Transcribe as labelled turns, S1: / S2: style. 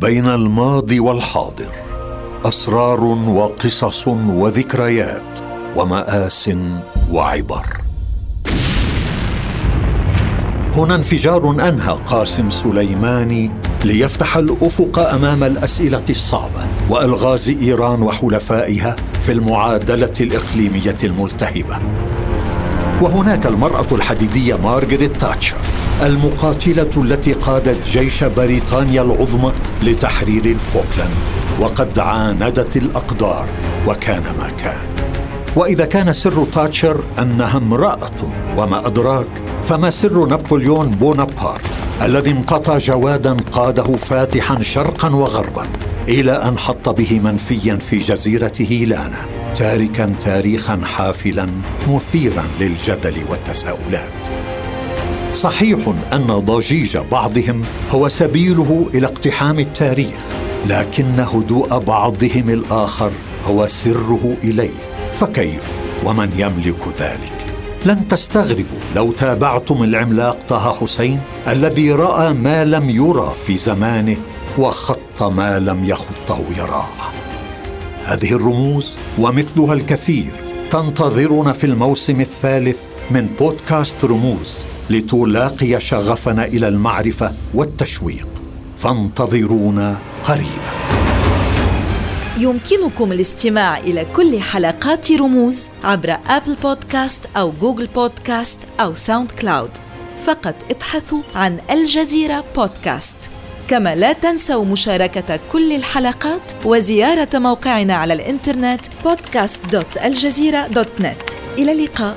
S1: بين الماضي والحاضر أسرار وقصص وذكريات ومآس وعبر. هنا انفجار أنهى قاسم سليماني ليفتح الأفق أمام الأسئلة الصعبة والغاز ايران وحلفائها في المعادلة الإقليمية الملتهبة. وهناك المرأة الحديدية مارغريت تاتشر. المقاتلة التي قادت جيش بريطانيا العظمى لتحرير الفوكلاند وقد عاندت الأقدار وكان ما كان. وإذا كان سر تاتشر أنها امرأة وما أدراك فما سر نابليون بونابرت الذي امتطى جوادا قاده فاتحا شرقا وغربا إلى أن حط به منفيا في جزيره هيلانا تاركا تاريخا حافلا مثيرا للجدل والتساؤلات. صحيح أن ضجيج بعضهم هو سبيله إلى اقتحام التاريخ لكن هدوء بعضهم الآخر هو سره إليه. فكيف؟ ومن يملك ذلك؟ لن تستغربوا لو تابعتم العملاق طه حسين الذي رأى ما لم يرى في زمانه وخط ما لم يخطه يراه. هذه الرموز ومثلها الكثير تنتظرنا في الموسم الثالث من بودكاست رموز لتلاقي شغفنا إلى المعرفة والتشويق. فانتظرونا قريبا.
S2: يمكنكم الاستماع إلى كل حلقات رموز عبر أبل بودكاست أو جوجل بودكاست أو ساوند كلاود فقط ابحثوا عن الجزيرة بودكاست كما لا تنسوا مشاركة كل الحلقات وزيارة موقعنا على الإنترنت podcast.aljazeera.net إلى اللقاء.